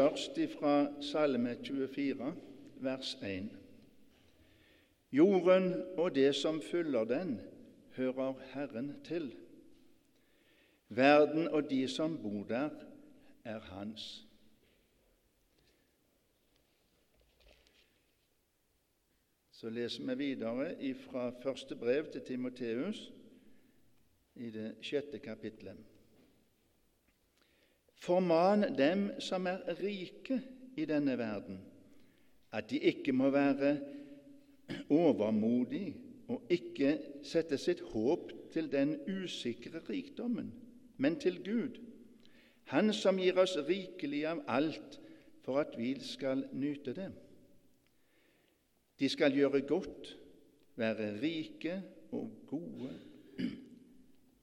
Først ifra Salme 24, vers 1. Jorden og det som fyller den, hører Herren til. Verden og de som bor der, er hans. Så leser vi videre fra første brev til Timoteus i det sjette kapitlet. Forman dem som er rike i denne verden, at de ikke må være overmodige og ikke sette sitt håp til den usikre rikdommen, men til Gud, Han som gir oss rikelig av alt for at vi skal nyte det. De skal gjøre godt, være rike og gode,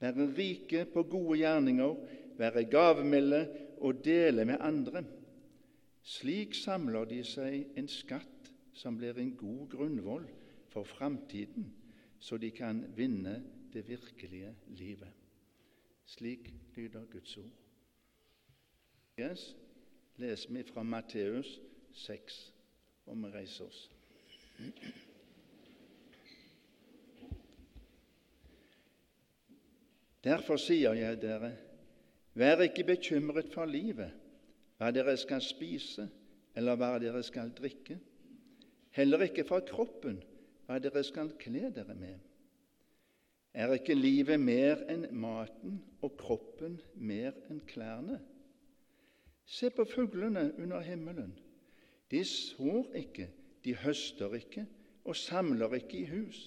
være rike på gode gjerninger, være gavmilde og dele med andre. Slik samler de seg en skatt som blir en god grunnvoll for framtiden, så de kan vinne det virkelige livet. Slik lyder Guds ord. Yes, leser vi fra Matteus 6, og vi reiser oss. Derfor sier jeg dere, Vær ikke bekymret for livet, hva dere skal spise, eller hva dere skal drikke. Heller ikke for kroppen, hva dere skal kle dere med. Er ikke livet mer enn maten og kroppen mer enn klærne? Se på fuglene under himmelen. De sår ikke, de høster ikke og samler ikke i hus.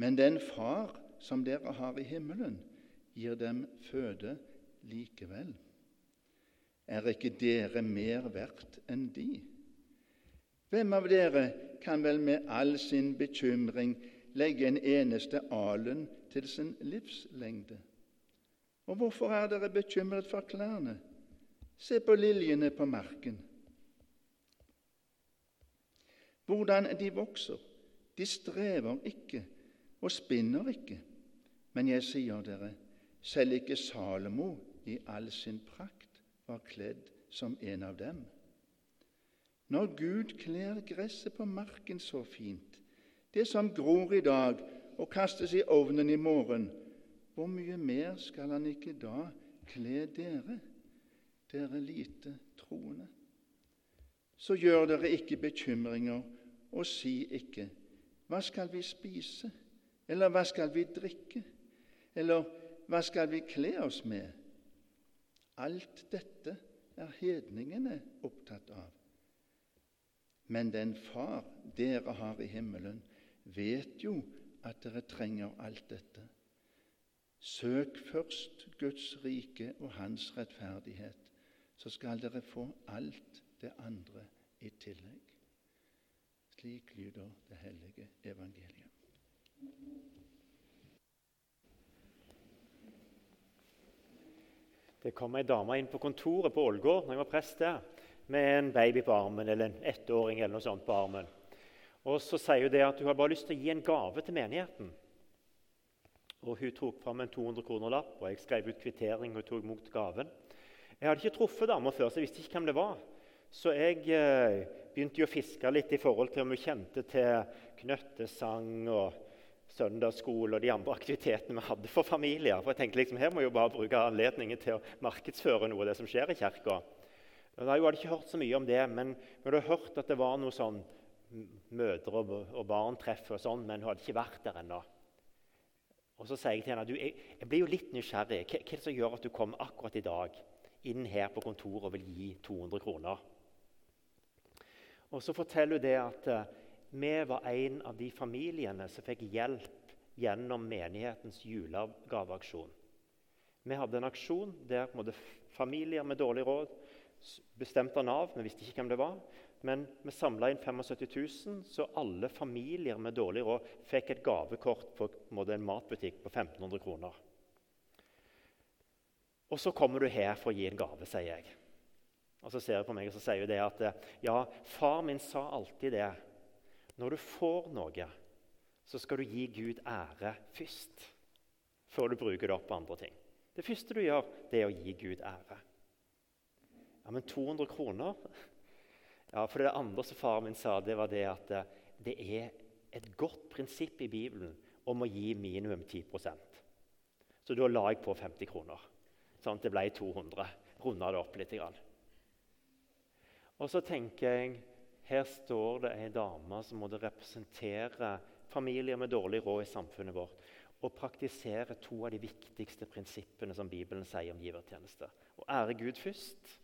Men den Far som dere har i himmelen, gir dem føde likevel. Er ikke dere mer verdt enn de? Hvem av dere kan vel med all sin bekymring legge en eneste alen til sin livslengde? Og hvorfor er dere bekymret for klærne? Se på liljene på marken. Hvordan de vokser. De strever ikke og spinner ikke. Men jeg sier dere, selv ikke Salomo i all sin prakt var kledd som en av dem. Når Gud kler gresset på marken så fint, det som gror i dag og kastes i ovnen i morgen, hvor mye mer skal Han ikke da kle dere, dere lite troende? Så gjør dere ikke bekymringer og si ikke:" Hva skal vi spise? Eller hva skal vi drikke? Eller hva skal vi kle oss med? Alt dette er hedningene opptatt av. Men den Far dere har i himmelen, vet jo at dere trenger alt dette. Søk først Guds rike og Hans rettferdighet, så skal dere få alt det andre i tillegg. Slik lyder det hellige evangeliet. Det kom ei dame inn på kontoret på Ålgård når jeg var prest der, med en baby på armen, eller en ettåring eller noe sånt på armen. Og Så sier hun det at hun har bare lyst til å gi en gave til menigheten. Og Hun tok fram en 200 kroner-lapp, og jeg skrev ut kvittering og tok imot gaven. Jeg hadde ikke truffet dama før, så jeg visste ikke hvem det var. Så jeg eh, begynte jo å fiske litt i forhold til om hun kjente til knøttesang og søndagsskole og de andre aktivitetene vi hadde for familier. For jeg tenkte liksom, Her må jeg jo bare bruke anledningen til å markedsføre noe av det som skjer i kirka. Jeg hadde ikke hørt så mye om det, men vi hadde hørt at det var noe sånn mødre- og barn-treff, og sånn, men hun hadde ikke vært der ennå. Og Så sier jeg til henne du, jeg, jeg blir jo litt nysgjerrig. Hva, hva er det som gjør at du kom akkurat i dag inn her på kontoret og vil gi 200 kroner? Og Så forteller hun det at eh, vi var en av de familiene som fikk hjelp gjennom menighetens julegaveaksjon. Vi hadde en aksjon der familier med dårlig råd bestemte Nav, vi visste ikke hvem det var, men vi samla inn 75 000, så alle familier med dårlig råd fikk et gavekort på en matbutikk på 1500 kroner. Og så kommer du her for å gi en gave, sier jeg. Og Så ser hun på meg og så sier hun det at ja, far min sa alltid det når du får noe, så skal du gi Gud ære først, før du bruker det opp på andre ting. Det første du gjør, det er å gi Gud ære. Ja, men 200 kroner? Ja, for Det andre som faren min sa, det var det at eh, det er et godt prinsipp i Bibelen om å gi minimum 10% Så da la jeg på 50 kroner. Sånn at det ble 200. Runda det opp litt. Og så tenker jeg her står det ei dame som måtte representere familier med dårlig råd i samfunnet vårt og praktisere to av de viktigste prinsippene som Bibelen sier om givertjeneste. Å ære Gud først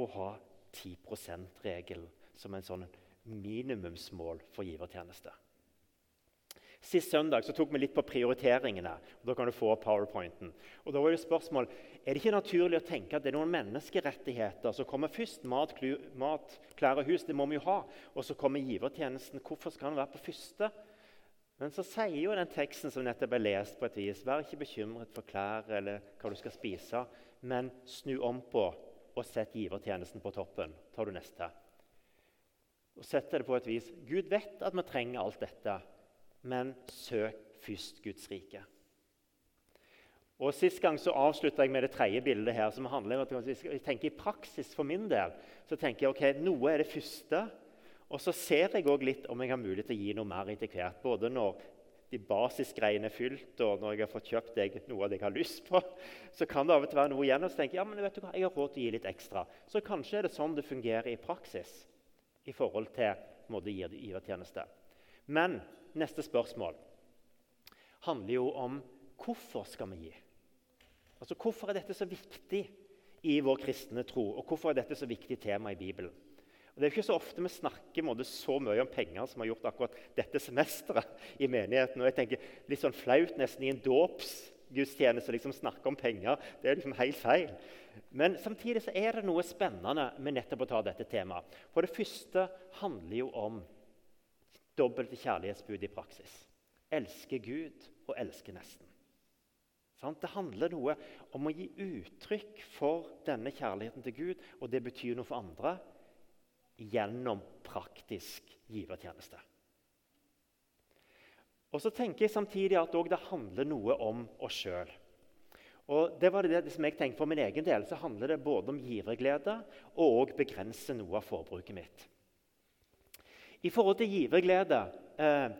og ha 10 %-regelen som en sånn minimumsmål for givertjeneste. Sist søndag så tok vi litt på prioriteringene. og Da kan du få powerpointen. Og da var det spørsmål, Er det ikke naturlig å tenke at det er noen menneskerettigheter som kommer først? Mat, mat klær og hus, det må vi jo ha. Og så kommer givertjenesten. Hvorfor skal den være på første? Men så sier jo den teksten som nettopp er lest, på et vis Vær ikke bekymret for klær eller hva du skal spise, men snu om på og sett givertjenesten på toppen. tar du neste. Og setter det på et vis. Gud vet at vi trenger alt dette men søk først Guds rike. Og Sist gang så avslutta jeg med det tredje bildet, her, som handler om at jeg tenker i praksis for min del. Så tenker jeg ok, noe er det første, og så ser jeg også litt om jeg har mulighet til å gi noe mer etter hvert. Både når de basisgreiene er fylt, og når jeg har fått kjøpt deg noe av det jeg har lyst på. Så kan det av og til være noe igjen, og så tenker jeg ja, men vet du hva, jeg har råd til å gi litt ekstra. Så kanskje er det sånn det fungerer i praksis i forhold til måte givertjeneste. Men neste spørsmål handler jo om hvorfor skal vi gi. Altså, Hvorfor er dette så viktig i vår kristne tro, og hvorfor er dette så viktig tema i Bibelen? Og Det er jo ikke så ofte vi snakker måtte, så mye om penger som har gjort akkurat dette semesteret i menigheten. Og jeg tenker Litt sånn flaut nesten i en dåpsgudstjeneste liksom snakke om penger. Det er liksom helt feil. Men samtidig så er det noe spennende med nettopp å ta dette temaet. For det første handler jo om dobbelte kjærlighetsbud i praksis. Elske Gud og elske nesten. Det handler noe om å gi uttrykk for denne kjærligheten til Gud, og det betyr noe for andre gjennom praktisk givertjeneste. Og så tenker jeg samtidig at det handler noe om oss sjøl. Og det var det, som jeg tenkte For min egen del så handler det både om giverglede og å begrense noe av forbruket mitt. I forhold til giverglede eh,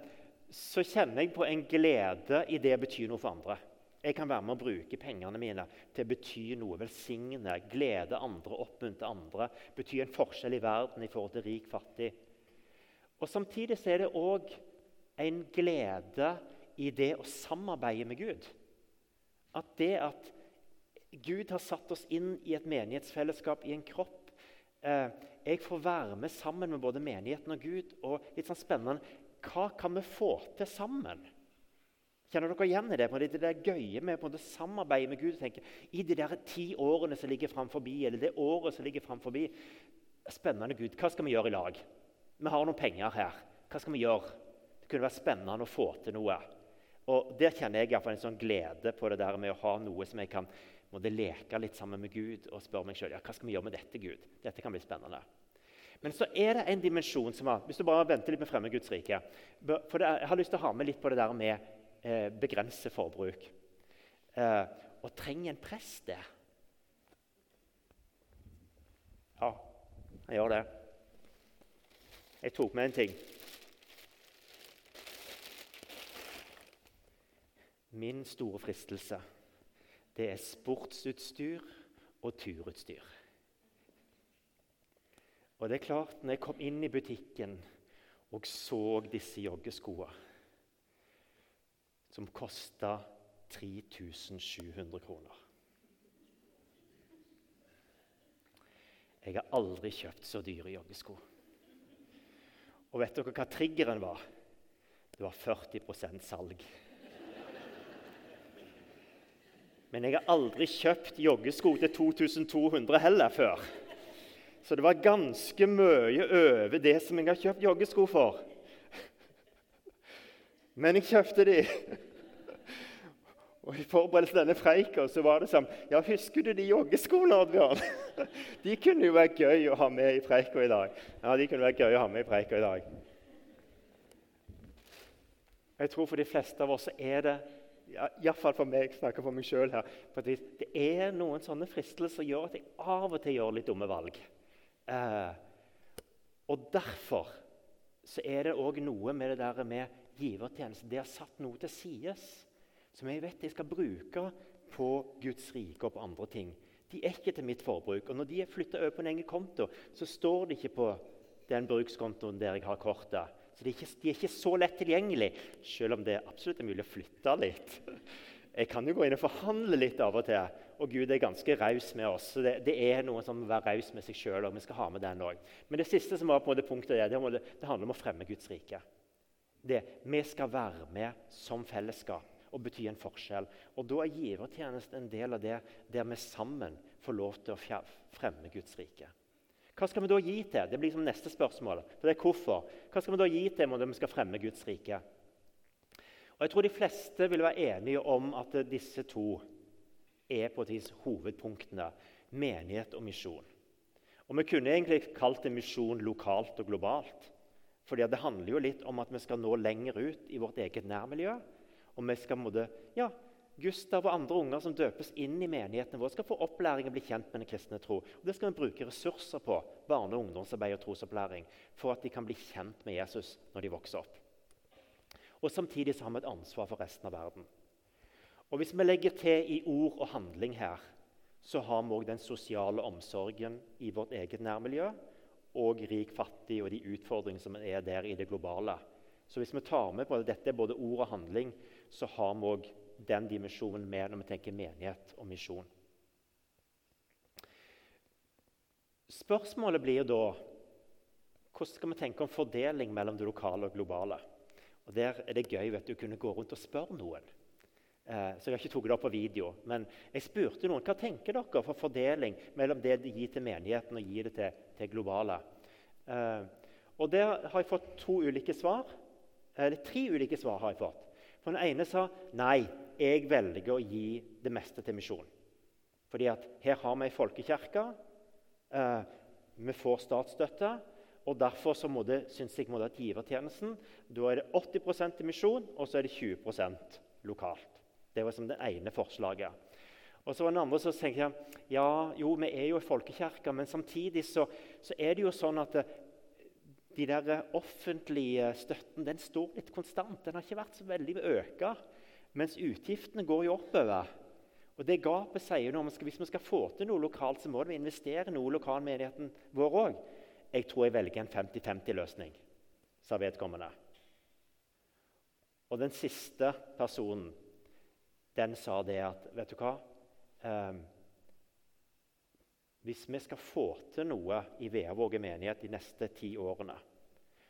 så kjenner jeg på en glede i det betyr noe for andre. Jeg kan være med å bruke pengene mine til å bety noe. Velsigne, glede andre, oppmuntre andre. Bety en forskjell i verden i forhold til rik, fattig. Og Samtidig er det òg en glede i det å samarbeide med Gud. At det at Gud har satt oss inn i et menighetsfellesskap, i en kropp eh, jeg får være med sammen med både menigheten og Gud. Og litt sånn spennende Hva kan vi få til sammen? Kjenner dere igjen i det? Det, det er gøye med å samarbeide med Gud. Tenker, I de der ti årene som ligger framfor, eller det året som ligger framfor Spennende Gud, hva skal vi gjøre i lag? Vi har noen penger her. Hva skal vi gjøre? Det kunne være spennende å få til noe. Og Der kjenner jeg en sånn glede på det der med å ha noe som jeg kan måtte leke litt sammen med Gud og spørre meg sjøl ja, hva skal vi gjøre med dette. Gud? Dette kan bli spennende. Men så er det en dimensjon som har, Hvis du bare venter litt med fremme Guds rike for Jeg har lyst til å ha med litt på det der med eh, begrense forbruk. Eh, og trenger en prest det? Ja, jeg gjør det. Jeg tok med en ting. Min store fristelse det er sportsutstyr og turutstyr. Og det er klart, når jeg kom inn i butikken og så disse joggeskoene som kosta 3700 kroner Jeg har aldri kjøpt så dyre joggesko. Og vet dere hva triggeren var? Det var 40% salg. Men jeg har aldri kjøpt joggesko til 2200 heller før. Så det var ganske mye over det som jeg har kjøpt joggesko for. Men jeg kjøpte de. Og I forberedelsen til denne preika så var det sånn Ja, husker du de joggeskoene, Oddbjørn? De kunne jo være gøy å ha med i preika i dag. Ja, de kunne være gøy å ha med i preika i dag. Jeg tror for de fleste av oss er det ja, Iallfall for meg, snakker for meg sjøl her. Det er noen sånne fristelser som gjør at jeg av og til gjør litt dumme valg. Eh, og derfor så er det òg noe med det der med givertjeneste. Det har satt noe til sides som jeg vet jeg skal bruke på Guds rike og på andre ting. De er ikke til mitt forbruk. Og når de er flytta over på en egen konto, så står de ikke på den brukskontoen der jeg har kortet. Så de er, ikke, de er ikke så lett tilgjengelig, selv om det absolutt er mulig å flytte litt. Jeg kan jo gå inn og forhandle litt av og til, og Gud er ganske raus med oss. så det, det, er noe som må være raus med seg sjøl, og vi skal ha med den òg. Men det siste som var på det punktet, det, det, det handler om å fremme Guds rike. Det, vi skal være med som fellesskap og bety en forskjell. Og Da er givertjenesten en del av det der vi sammen får lov til å fremme Guds rike. Hva skal vi da gi til? Det blir som neste spørsmål. For det er hvorfor. Hva skal vi da gi til når vi skal fremme Guds rike? Og Jeg tror de fleste vil være enige om at disse to er på vis hovedpunktene. Menighet og misjon. Og Vi kunne egentlig kalt det misjon lokalt og globalt. Fordi Det handler jo litt om at vi skal nå lenger ut i vårt eget nærmiljø. Og vi skal måtte, ja, Gustav og andre unger som døpes inn i menighetene våre, skal få opplæring og bli kjent med den kristne tro. Og Det skal vi bruke ressurser på, barne- og ungdomsarbeid og trosopplæring, for at de kan bli kjent med Jesus når de vokser opp. Og Samtidig så har vi et ansvar for resten av verden. Og Hvis vi legger til i ord og handling her, så har vi òg den sosiale omsorgen i vårt eget nærmiljø og rik fattig og de utfordringene som er der i det globale. Så hvis vi tar med på at dette er både ord og handling, så har vi òg den dimensjonen med når vi tenker menighet og misjon. Spørsmålet blir da hvordan skal vi tenke om fordeling mellom det lokale og globale. Og Der er det gøy vet du, å kunne gå rundt og spørre noen. Eh, så Jeg har ikke tatt det opp på video, men jeg spurte noen hva tenker dere for fordeling mellom det de gir til menigheten og gir det til, til globale. Eh, og Der har jeg fått to ulike svar. Eller tre ulike svar. har jeg fått. For Den ene sa nei, jeg velger å gi det meste til misjon. Fordi at her har vi ei folkekirke. Eh, vi får statsstøtte. og Derfor så må det, synes jeg må det at givertjenesten da er det 80% til misjon, og så er det 20% lokalt. Det var som det ene forslaget. Og så var det andre som tenkte jeg, ja, jo, vi er jo en folkekirke, men samtidig så, så, er det jo sånn at de der offentlige støtten den står litt konstant. Den har ikke vært så veldig øka mens utgiftene går jo oppover. Og det gapet sier noe om Hvis vi skal få til noe lokalt, så må vi investere noe i lokalmenigheten vår òg. Jeg tror jeg velger en 50-50-løsning, sa vedkommende. Og den siste personen den sa det at Vet du hva? Eh, hvis vi skal få til noe i Veavåg menighet de neste ti årene,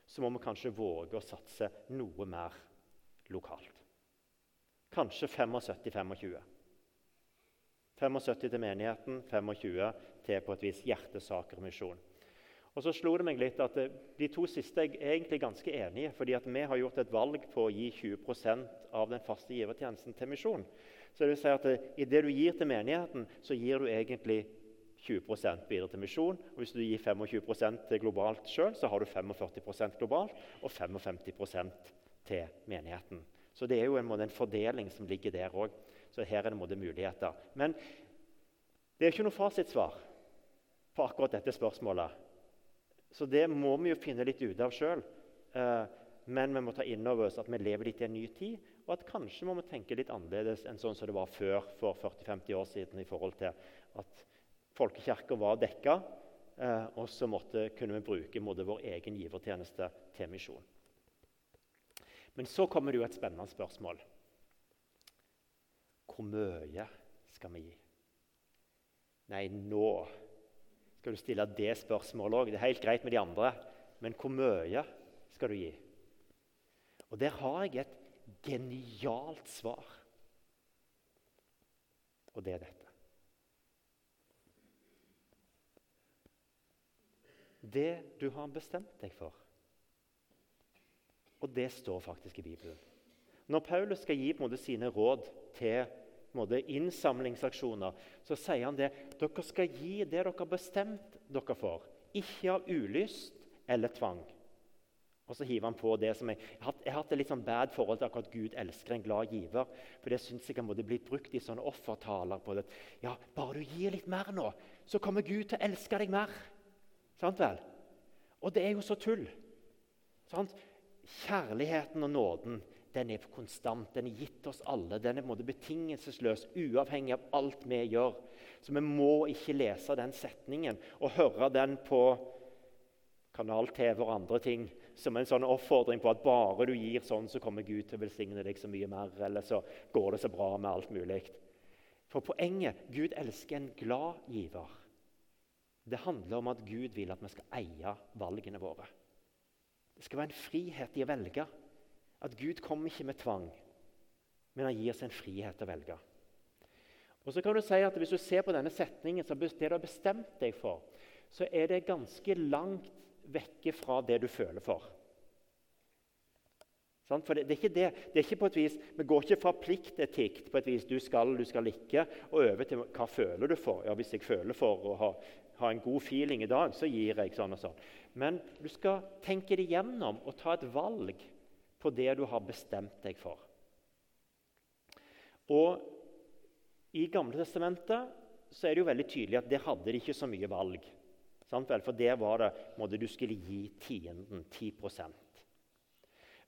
så må vi kanskje våge å satse noe mer lokalt. Kanskje 75-25. 75 til menigheten, 25 til på et vis hjertesaker og misjon. Og så slo det meg litt at eh, De to siste er egentlig ganske enige. fordi at Vi har gjort et valg på å gi 20% av den faste givertjenesten til misjon. Så det vil si at eh, I det du gir til menigheten, så gir du egentlig 20 bidrar til misjon. Og Hvis du gir 25 til globalt sjøl, så har du 45% globalt og 55% til menigheten. Så det er jo en, måte, en fordeling som ligger der òg. Så her er det måte muligheter. Men det er ikke noe fasitsvar på akkurat dette spørsmålet. Så det må vi jo finne litt ut av sjøl. Eh, men vi må ta inn over oss at vi lever litt i en ny tid, og at kanskje må vi tenke litt annerledes enn sånn som det var før for 40-50 år siden i forhold til at folkekirka var dekka, eh, og så måtte, kunne vi bruke vår egen givertjeneste til misjon. Men så kommer det jo et spennende spørsmål. Hvor mye skal vi gi? Nei, nå skal du stille det spørsmålet òg. Det er helt greit med de andre, men hvor mye skal du gi? Og der har jeg et genialt svar. Og det er dette. Det du har bestemt deg for, og det står faktisk i Bibelen. Når Paulus skal gi måte, sine råd til måte, innsamlingsaksjoner, så sier han det dere skal gi det dere har bestemt dere for, ikke av ulyst eller tvang. Og så hiver han på det som jeg, jeg, har, hatt et litt sånn bad forhold til akkurat Gud elsker en glad giver. For det syns jeg kan blitt brukt i sånne offertaler på det. Ja, bare du gir litt mer nå, så kommer Gud til å elske deg mer. Sant vel? Og det er jo så tull. Sant? Kjærligheten og nåden den er konstant. Den er gitt oss alle. Den er på en måte betingelsesløs, uavhengig av alt vi gjør. Så vi må ikke lese den setningen og høre den på kanal-TV og andre ting som en sånn oppfordring på at bare du gir sånn, så kommer Gud til å velsigne deg så mye mer, eller så går det så bra med alt mulig. For poenget Gud elsker en glad giver. Det handler om at Gud vil at vi skal eie valgene våre. Det skal være en frihet i å velge. At Gud kommer ikke med tvang, men han gir oss en frihet til å velge. Og så kan du si at Hvis du ser på denne setningen, så det du har bestemt deg for, så er det ganske langt vekke fra det du føler for. For det, det, er ikke det. det er ikke på et vis, Vi går ikke fra pliktetikk på et vis, du skal, du skal ikke, og over til hva føler du for. Ja, Hvis jeg føler for å ha, ha en god feeling i dag, så gir jeg sånn og sånn. Men du skal tenke det gjennom og ta et valg på det du har bestemt deg for. Og I Gamle Testamentet så er det jo veldig tydelig at det hadde de ikke så mye valg. For det var det måtte du skulle gi tienden 10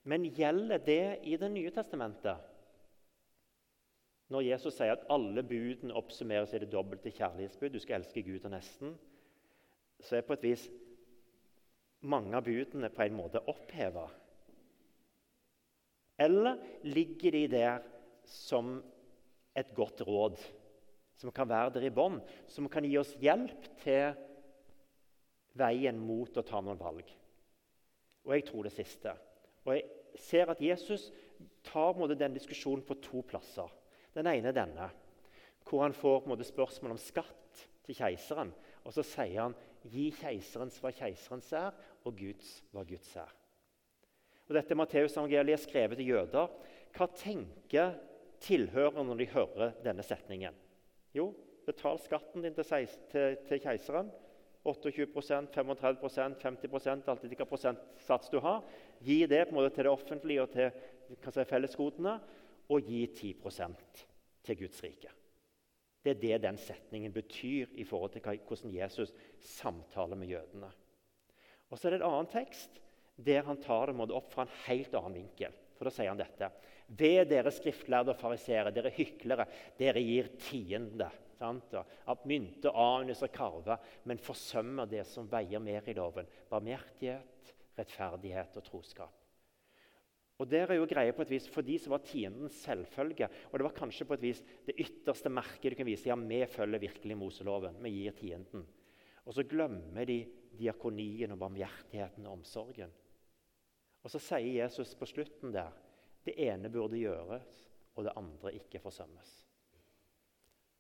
Men gjelder det i Det nye testamentet? Når Jesus sier at alle budene oppsummeres i det dobbelte kjærlighetsbud, du skal elske Gud og nesten, så er på et vis mange av budene på en måte oppheva. Eller ligger de der som et godt råd, som kan være der i bånn, som kan gi oss hjelp til veien mot å ta noen valg? Og jeg tror det siste. Og jeg ser at Jesus tar den diskusjonen på to plasser. Den ene er denne, hvor han får måte, spørsmål om skatt til keiseren. Og så sier han gi keiserens hva keiserens er, og Guds hva Guds er. Og Dette Matteusevangeliet er skrevet til jøder. Hva tenker tilhørerne når de hører denne setningen? Jo, betal skatten din til, keiseren. 28 35% 50% alt hvilken prosentsats du har. Gi det på en måte til det offentlige og til si, fellesgodene, og gi 10% til Guds rike. Det er det den setningen betyr i forhold til hvordan Jesus samtaler med jødene. Og så er det en annen tekst der han tar det opp fra en helt annen vinkel. For Da sier han dette. Ved dere skriftlærde og fariseere, dere hyklere, dere gir tiende. Sant? At mynte, anus og karve, men forsømmer det som veier mer i loven. Barmhjertighet, rettferdighet og troskap. Og der er jo greia på et vis, For de som var tiendens selvfølge, og det var kanskje på et vis det ytterste merket du kan vise ja, vi følger virkelig Moseloven, vi gir tienden. Og så glemmer de diakonien og barmhjertigheten og omsorgen. Og Så sier Jesus på slutten der det ene burde gjøres, og det andre ikke forsømmes.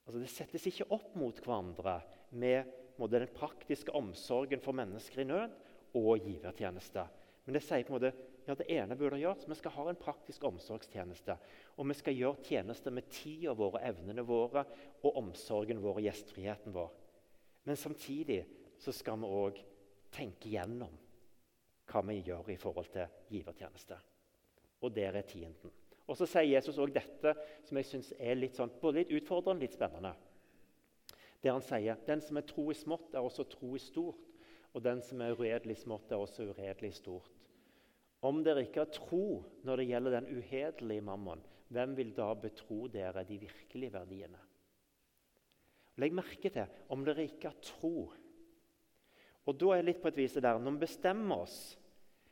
Altså Det settes ikke opp mot hverandre med måte, den praktiske omsorgen for mennesker i nød og givertjeneste. Men det sier på en måte ja, det ene burde gjøres. Vi skal ha en praktisk omsorgstjeneste. Og vi skal gjøre tjeneste med tida vår, evnene våre og omsorgen vår og gjestfriheten vår. Men samtidig så skal vi òg tenke gjennom hva vi gjør i forhold til givertjeneste. Og der er tienden. Og Så sier Jesus også dette som jeg synes er litt, sånn, både litt utfordrende litt spennende. Der han sier den som er tro i smått, er også tro i stort. Og den som er uredelig smått, er også uredelig stort. Om dere ikke har tro når det gjelder den uhederlige mammon, hvem vil da betro dere de virkelige verdiene? Legg merke til om dere ikke har tro og da er jeg litt på et vis der, Når vi bestemmer oss,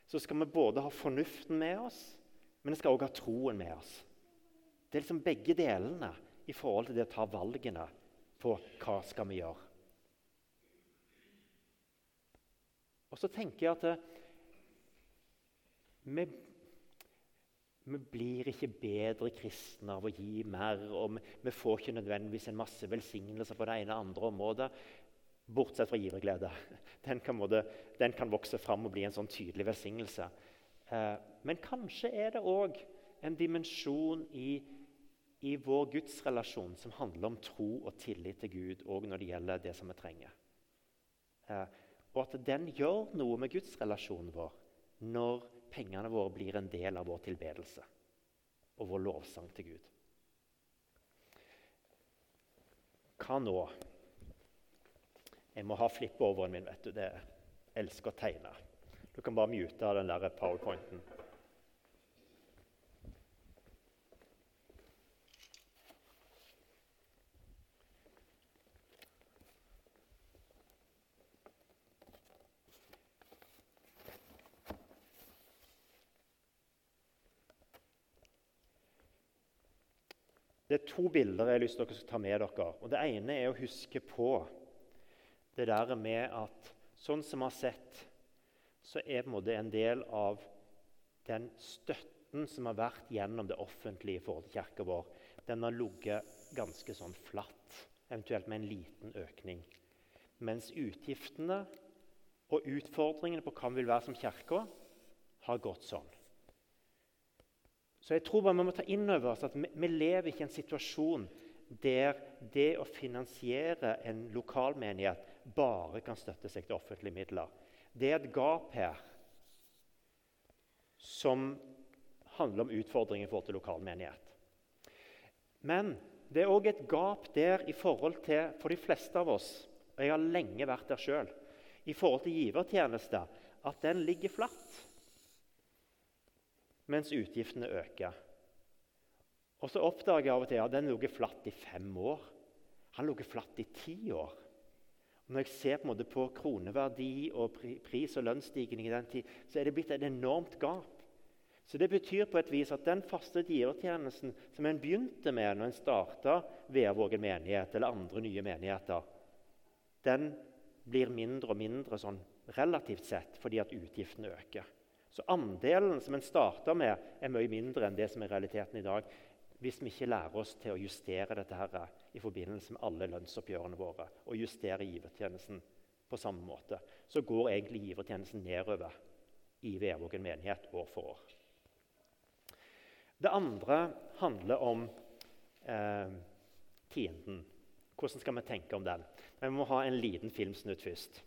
så skal vi både ha fornuften med oss, men vi skal også ha troen med oss. Det er liksom begge delene i forhold til det å ta valgene på hva skal vi gjøre. Og så tenker jeg at det, vi, vi, blir ikke bedre kristne av å gi mer. og vi, vi får ikke nødvendigvis en masse velsignelser på det ene og andre området. Bortsett fra giverglede. Den kan, måtte, den kan vokse fram og bli en sånn tydelig velsignelse. Eh, men kanskje er det òg en dimensjon i, i vår gudsrelasjon som handler om tro og tillit til Gud òg når det gjelder det som vi trenger. Eh, og at den gjør noe med gudsrelasjonen vår når pengene våre blir en del av vår tilbedelse og vår lovsang til Gud. Hva nå? Jeg må ha flippoveren min. vet du. Det elsker å tegne. Du kan bare mute den der powerpointen. Det er to bilder jeg har lyst til skal ta med dere. Og Det ene er å huske på det der med at sånn som vi har sett, så er på en en del av den støtten som har vært gjennom det offentlige i forhold til kirka vår, den har ligget ganske sånn flatt, eventuelt med en liten økning. Mens utgiftene og utfordringene på hva vi vil være som kirke, har gått sånn. Så jeg tror bare vi må ta inn over oss at vi, lever ikke i en situasjon der det å finansiere en lokalmenighet bare kan støtte seg til offentlige midler. Det er et gap her som handler om utfordringer i forhold til lokalmenighet. Men det er òg et gap der i forhold til for de fleste av oss og Jeg har lenge vært der sjøl. I forhold til givertjenester at den ligger flatt mens utgiftene øker. Og så oppdager jeg av og til at den lå flatt i fem år. Han lå flatt i ti år. Og når jeg ser på, på kroneverdi og pris- og lønnsstigning i den tid, så er det blitt et enormt gap. Så Det betyr på et vis at den faste givertjenesten som en begynte med når en starta Veavågen menighet eller andre nye menigheter, den blir mindre og mindre sånn relativt sett fordi at utgiftene øker. Så andelen som en starter med, er mye mindre enn det som er realiteten i dag. Hvis vi ikke lærer oss til å justere dette her i forbindelse med alle lønnsoppgjørene våre, og justere givertjenesten på samme måte, så går egentlig givertjenesten nedover i Værvågen menighet år for år. Det andre handler om eh, tienden. Hvordan skal vi tenke om den? Men vi må ha en liten filmsnutt først.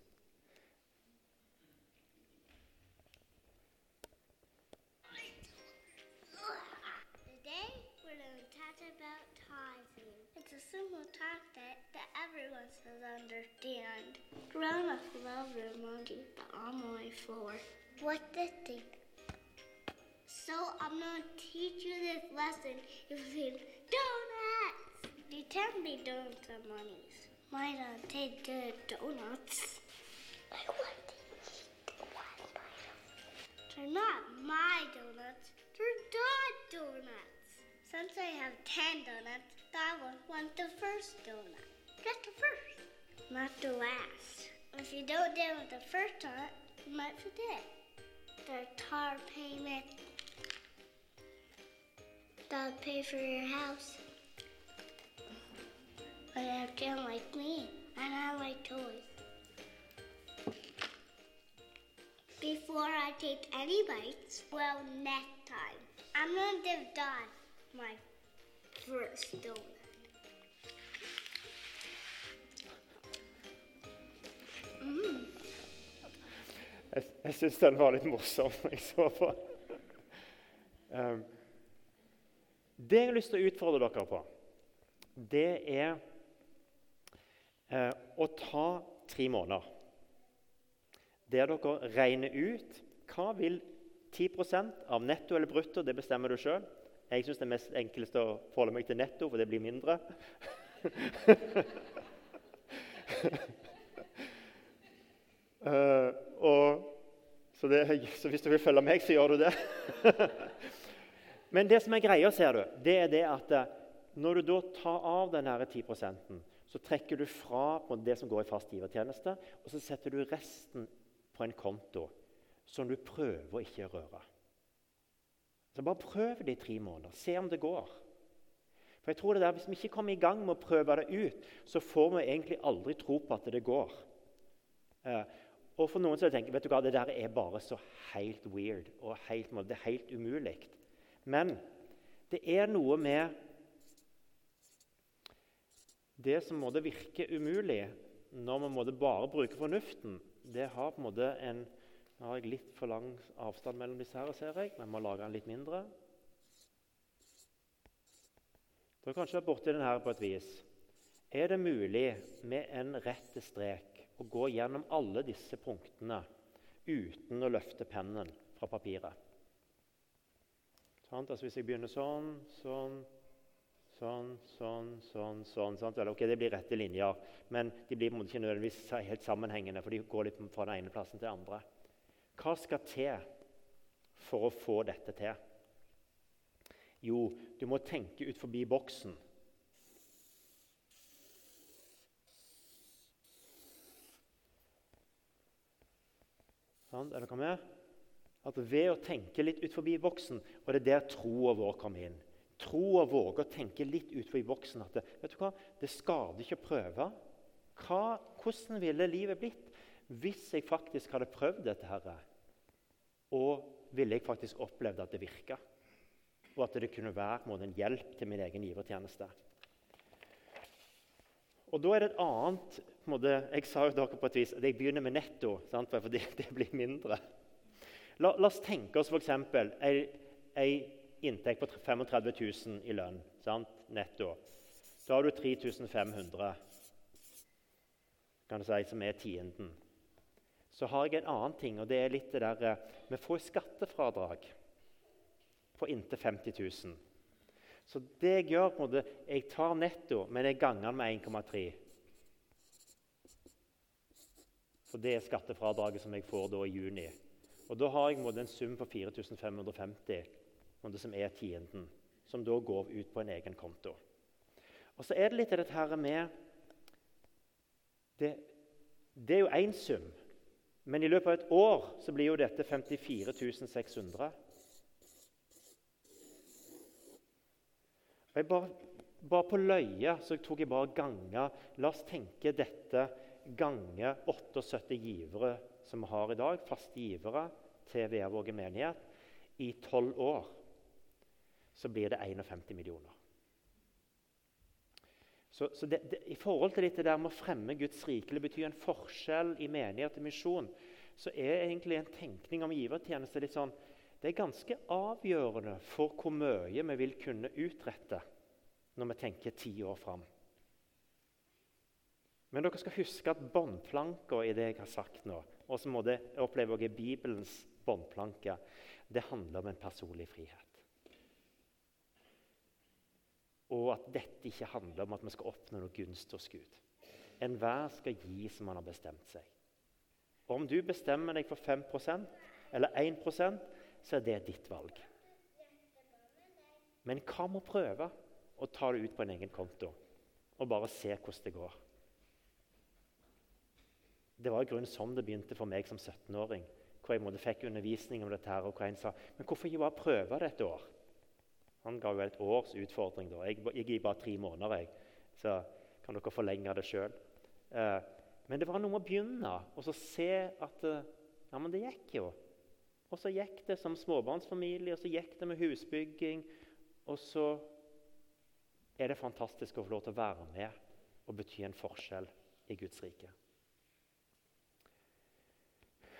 Everyone should understand. Grown-ups love emojis, but I'm only four. What the thing? So I'm gonna teach you this lesson using donuts. They tell me donuts are monies. Why not take the donuts? I want to eat one They're not my donuts. They're dog donuts. Since I have ten donuts, I want the first donut. Get the first, not the last. If you don't deal with the first donut, you might forget. The car payment, that'll pay for your house. But I don't like me, and I like toys. Before I take any bites, well, next time, I'm gonna give Dad my first donut. Jeg, jeg syns den var litt morsom jeg så på. Um, det jeg har lyst til å utfordre dere på, det er uh, å ta tre måneder der dere regner ut hva vil 10 av netto eller brutto, det bestemmer du sjøl, jeg syns det er mest enkleste å forholde meg til netto, for det blir mindre. uh, og, så, det, så, hvis du vil følge meg, så gjør du det. Men det som er greia, ser du, det er det at eh, når du da tar av den 10% så trekker du fra på det som går i fast givertjeneste, og så setter du resten på en konto som du prøver å ikke røre. Så Bare prøv det i tre måneder. Se om det går. For jeg tror det der, Hvis vi ikke kommer i gang med å prøve det ut, så får vi egentlig aldri tro på at det går. Og for noen som tenker vet du hva, det der er bare så helt weird og helt, det er helt umulig. Men det er noe med det som måtte virke umulig når vi måtte bare bruke fornuften. Det har på en måte en Nå har jeg litt for lang avstand mellom disse her, ser jeg. Vi må lage den litt mindre. Du har kanskje vært borti den her på et vis. Er det mulig med en rett strek å gå gjennom alle disse punktene uten å løfte pennen fra papiret? Altså hvis jeg begynner sånn, sånn, sånn, sånn, sånn, sånn, sånn ok, Det blir rette linjer, men de blir på en måte ikke nødvendigvis helt sammenhengende, for de går litt fra den ene plassen til den andre. Hva skal til for å få dette til? Jo, du må tenke ut forbi boksen. Sånn, er dere med? At Ved å tenke litt ut forbi boksen, og det er der troa vår kommer inn Troa våger å tenke litt ut forbi boksen at det, vet du hva, det skader ikke å prøve. Hva, hvordan ville livet blitt hvis jeg faktisk hadde prøvd dette? her? Og ville jeg faktisk opplevd at det virka? Og at det kunne være en hjelp til min egen givertjeneste? Og da er det et annet måte, Jeg sa jo dere på et vis at jeg begynner med netto, sant, fordi det blir mindre. La, la oss tenke oss f.eks. ei inntekt på 35 000 i lønn sant, netto. Da har du 3500 kan du si, som er tienden. Så har jeg en annen ting, og det er litt det der eh, Vi får skattefradrag på inntil 50 000. Så det jeg gjør, på en måte, jeg tar netto, men jeg ganger den med 1,3. For det er skattefradraget som jeg får da i juni. Og Da har jeg en sum på 4550 som er tienden, som da går ut på en egen konto. Og Så er det litt av dette her med det, det er jo én sum, men i løpet av et år så blir jo dette 54 600. Og jeg bare, bare på løye så tok jeg bare ganger, La oss tenke dette gange 78 givere som vi har i dag, faste givere til Veavåge menighet, i tolv år, så blir det 51 millioner. Så, så det, det, I forhold til dette der med å fremme Guds rike, det betyr en forskjell i menighet og misjon, så er egentlig en tenkning om givertjeneste litt sånn Det er ganske avgjørende for hvor mye vi vil kunne utrette når vi tenker ti år fram. Men dere skal huske at båndplanka i det jeg har sagt nå, og som jeg opplever også er Bibelens båndplanke, det handler om en personlig frihet. Og at dette ikke handler om at vi skal oppnå noe gunst hos Gud. Enhver skal gi som han har bestemt seg. Og Om du bestemmer deg for 5% eller 1 så er det ditt valg. Men hva med å prøve å ta det ut på en egen konto og bare se hvordan det går? Det var i grunnen sånn det begynte for meg som 17-åring hvor jeg måtte fikk undervisning om dette. her, og hvor en sa men hvorfor ikke bare prøve det et år? Han ga jo et års utfordring. da. Jeg, jeg gir bare tre måneder, jeg. så kan dere forlenge det sjøl. Eh, men det var noe med å begynne og så se at eh, ja, men det gikk jo. Og så gikk det som småbarnsfamilie, og så gikk det med husbygging. Og så er det fantastisk å få lov til å være med og bety en forskjell i Guds rike.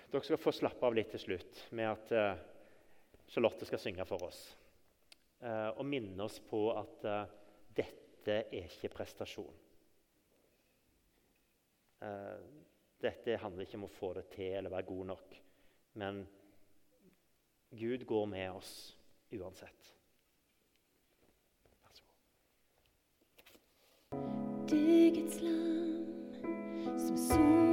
Dere skal få slappe av litt til slutt med at uh, Charlotte skal synge for oss. Uh, og minne oss på at uh, dette er ikke prestasjon. dette handler ikke om å få det til eller være god nok. Men Gud går med oss uansett. Vær så god. Dygets lam som soner